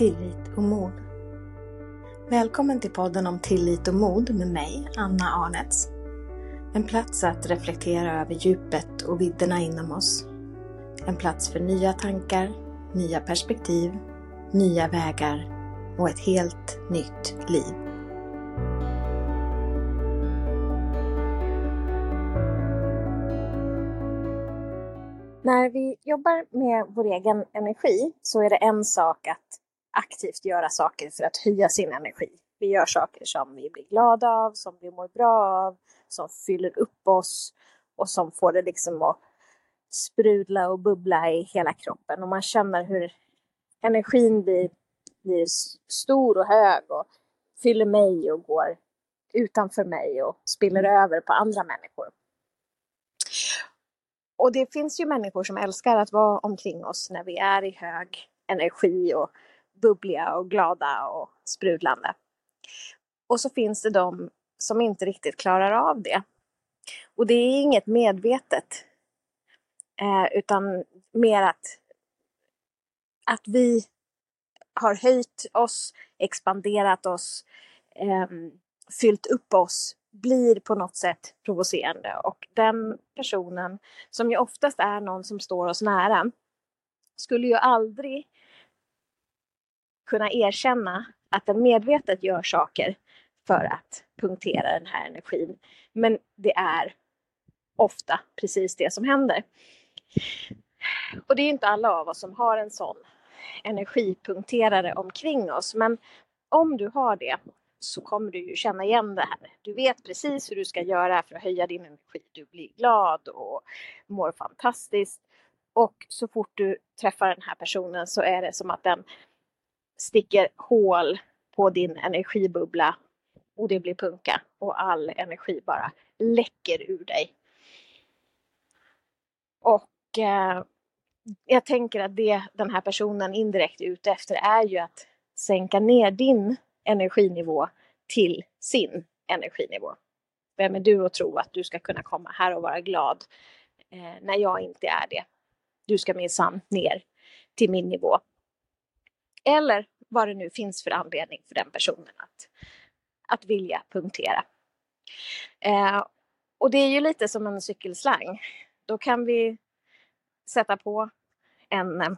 tillit och mod. Välkommen till podden om tillit och mod med mig, Anna Arnets. En plats att reflektera över djupet och vidderna inom oss. En plats för nya tankar, nya perspektiv, nya vägar och ett helt nytt liv. När vi jobbar med vår egen energi så är det en sak att aktivt göra saker för att höja sin energi. Vi gör saker som vi blir glada av, som vi mår bra av, som fyller upp oss och som får det liksom att sprudla och bubbla i hela kroppen och man känner hur energin blir, blir stor och hög och fyller mig och går utanför mig och spiller över på andra människor. Och det finns ju människor som älskar att vara omkring oss när vi är i hög energi och bubbliga och glada och sprudlande. Och så finns det de som inte riktigt klarar av det. Och det är inget medvetet. Eh, utan mer att, att vi har höjt oss, expanderat oss, eh, fyllt upp oss blir på något sätt provocerande och den personen som ju oftast är någon som står oss nära skulle ju aldrig kunna erkänna att den medvetet gör saker för att punktera den här energin. Men det är ofta precis det som händer. Och det är inte alla av oss som har en sån energipunkterare omkring oss. Men om du har det så kommer du ju känna igen det här. Du vet precis hur du ska göra för att höja din energi. Du blir glad och mår fantastiskt. Och så fort du träffar den här personen så är det som att den sticker hål på din energibubbla och det blir punka och all energi bara läcker ur dig. Och eh, jag tänker att det den här personen indirekt är ute efter är ju att sänka ner din energinivå till sin energinivå. Vem är du att tro att du ska kunna komma här och vara glad eh, när jag inte är det? Du ska minsann ner till min nivå. Eller vad det nu finns för anledning för den personen att, att vilja punktera. Eh, och det är ju lite som en cykelslang. Då kan vi sätta på en, eh,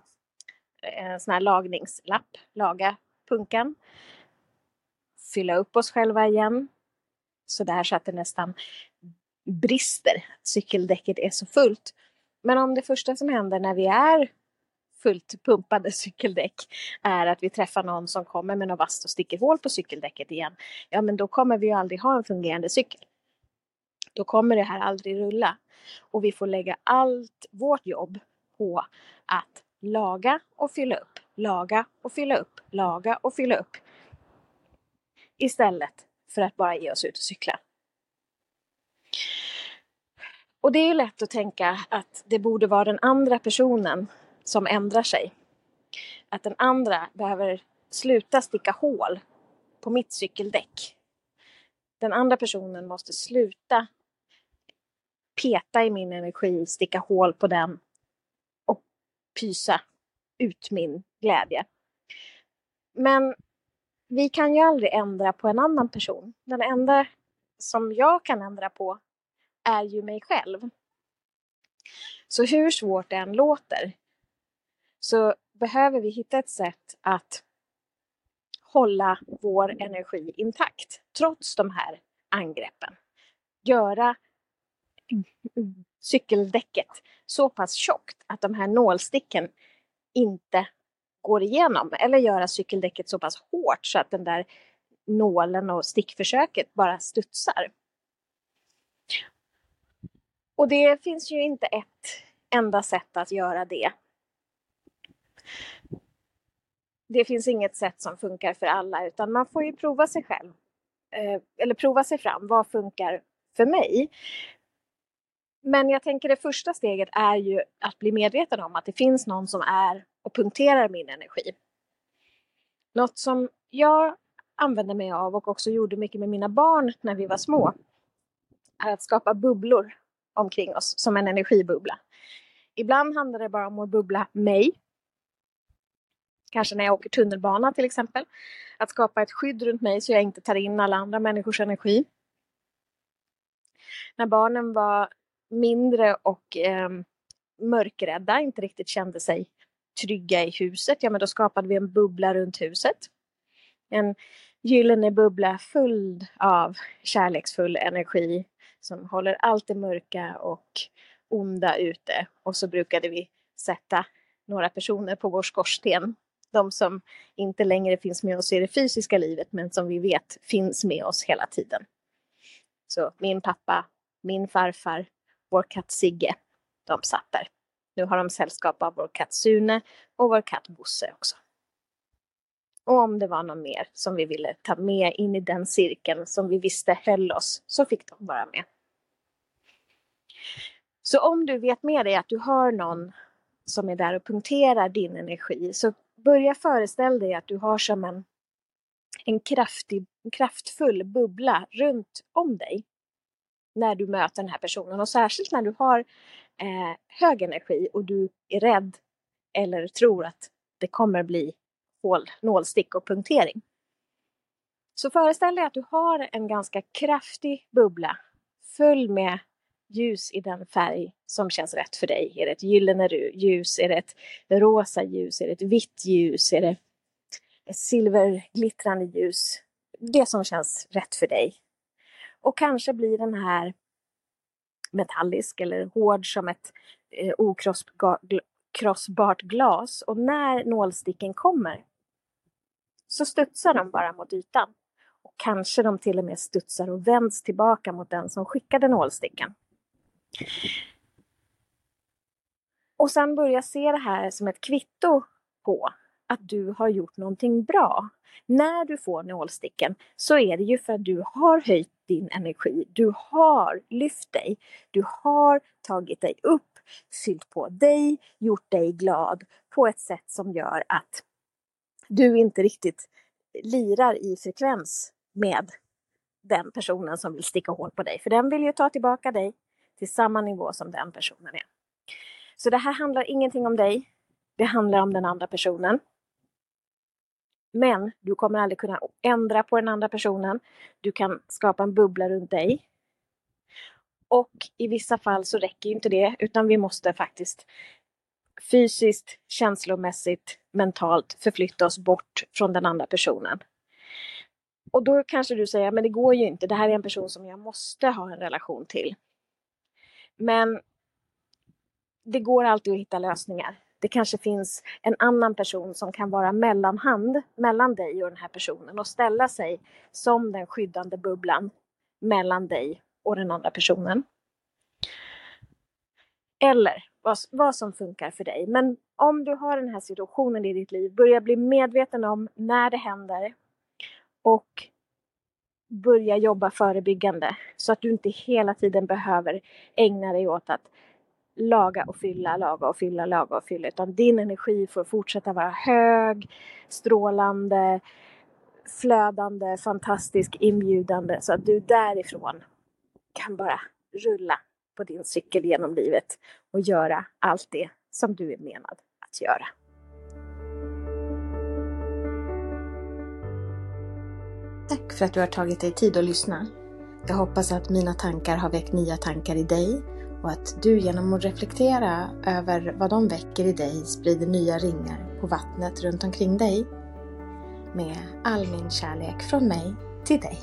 en sån här lagningslapp, laga punkan fylla upp oss själva igen. Så där så att det nästan brister. Cykeldäcket är så fullt. Men om det första som händer när vi är fullt pumpade cykeldäck är att vi träffar någon som kommer med något vasst och sticker hål på cykeldäcket igen. Ja, men då kommer vi ju aldrig ha en fungerande cykel. Då kommer det här aldrig rulla. Och vi får lägga allt vårt jobb på att laga och fylla upp, laga och fylla upp, laga och fylla upp istället för att bara ge oss ut och cykla. Och det är lätt att tänka att det borde vara den andra personen som ändrar sig. Att den andra behöver sluta sticka hål på mitt cykeldäck. Den andra personen måste sluta peta i min energi, sticka hål på den och pysa ut min glädje. Men vi kan ju aldrig ändra på en annan person. Den enda som jag kan ändra på är ju mig själv. Så hur svårt det än låter så behöver vi hitta ett sätt att hålla vår energi intakt trots de här angreppen. Göra cykeldäcket så pass tjockt att de här nålsticken inte går igenom eller göra cykeldäcket så pass hårt så att den där nålen och stickförsöket bara studsar. Och det finns ju inte ett enda sätt att göra det. Det finns inget sätt som funkar för alla utan man får ju prova sig själv. Eh, eller prova sig fram. Vad funkar för mig? Men jag tänker det första steget är ju att bli medveten om att det finns någon som är och punkterar min energi. Något som jag använder mig av och också gjorde mycket med mina barn när vi var små är att skapa bubblor omkring oss som en energibubbla. Ibland handlar det bara om att bubbla mig. Kanske när jag åker tunnelbana till exempel. Att skapa ett skydd runt mig så jag inte tar in alla andra människors energi. När barnen var mindre och eh, mörkrädda, inte riktigt kände sig trygga i huset, ja men då skapade vi en bubbla runt huset. En gyllene bubbla full av kärleksfull energi som håller allt det mörka och onda ute. Och så brukade vi sätta några personer på vår skorsten. De som inte längre finns med oss i det fysiska livet men som vi vet finns med oss hela tiden. Så min pappa, min farfar, vår katt Sigge, de satt där. Nu har de sällskap av vår katt Sune och vår katt Bosse också. Och om det var någon mer som vi ville ta med in i den cirkeln som vi visste höll oss, så fick de vara med. Så om du vet med dig att du har någon som är där och punkterar din energi, så börja föreställa dig att du har som en, en kraftig, kraftfull bubbla runt om dig när du möter den här personen. Och särskilt när du har eh, hög energi och du är rädd eller tror att det kommer bli hål, nålstick och punktering. Så föreställ dig att du har en ganska kraftig bubbla full med ljus i den färg som känns rätt för dig. Är det ett gyllene ljus? Är det ett rosa ljus? Är det ett vitt ljus? Är det ett silverglittrande ljus? Det som känns rätt för dig. Och kanske blir den här metallisk eller hård som ett eh, okrossbart glas. Och när nålsticken kommer så studsar de bara mot ytan. Och kanske de till och med studsar och vänds tillbaka mot den som skickade nålsticken. Och sen börja se det här som ett kvitto på att du har gjort någonting bra. När du får nålsticken så är det ju för att du har höjt din energi. Du har lyft dig. Du har tagit dig upp, fyllt på dig, gjort dig glad på ett sätt som gör att du inte riktigt lirar i frekvens med den personen som vill sticka hål på dig. För den vill ju ta tillbaka dig till samma nivå som den personen är. Så det här handlar ingenting om dig. Det handlar om den andra personen. Men du kommer aldrig kunna ändra på den andra personen. Du kan skapa en bubbla runt dig. Och i vissa fall så räcker inte det, utan vi måste faktiskt fysiskt, känslomässigt, mentalt förflytta oss bort från den andra personen. Och då kanske du säger, men det går ju inte, det här är en person som jag måste ha en relation till. Men det går alltid att hitta lösningar. Det kanske finns en annan person som kan vara mellanhand mellan dig och den här personen och ställa sig som den skyddande bubblan mellan dig och den andra personen. Eller vad, vad som funkar för dig. Men om du har den här situationen i ditt liv, börja bli medveten om när det händer och börja jobba förebyggande så att du inte hela tiden behöver ägna dig åt att laga och fylla, laga och fylla, laga och fylla. Utan din energi får fortsätta vara hög, strålande, flödande, fantastisk, inbjudande så att du därifrån kan bara rulla på din cykel genom livet och göra allt det som du är menad att göra. Tack för att du har tagit dig tid att lyssna. Jag hoppas att mina tankar har väckt nya tankar i dig och att du genom att reflektera över vad de väcker i dig sprider nya ringar på vattnet runt omkring dig. Med all min kärlek från mig till dig.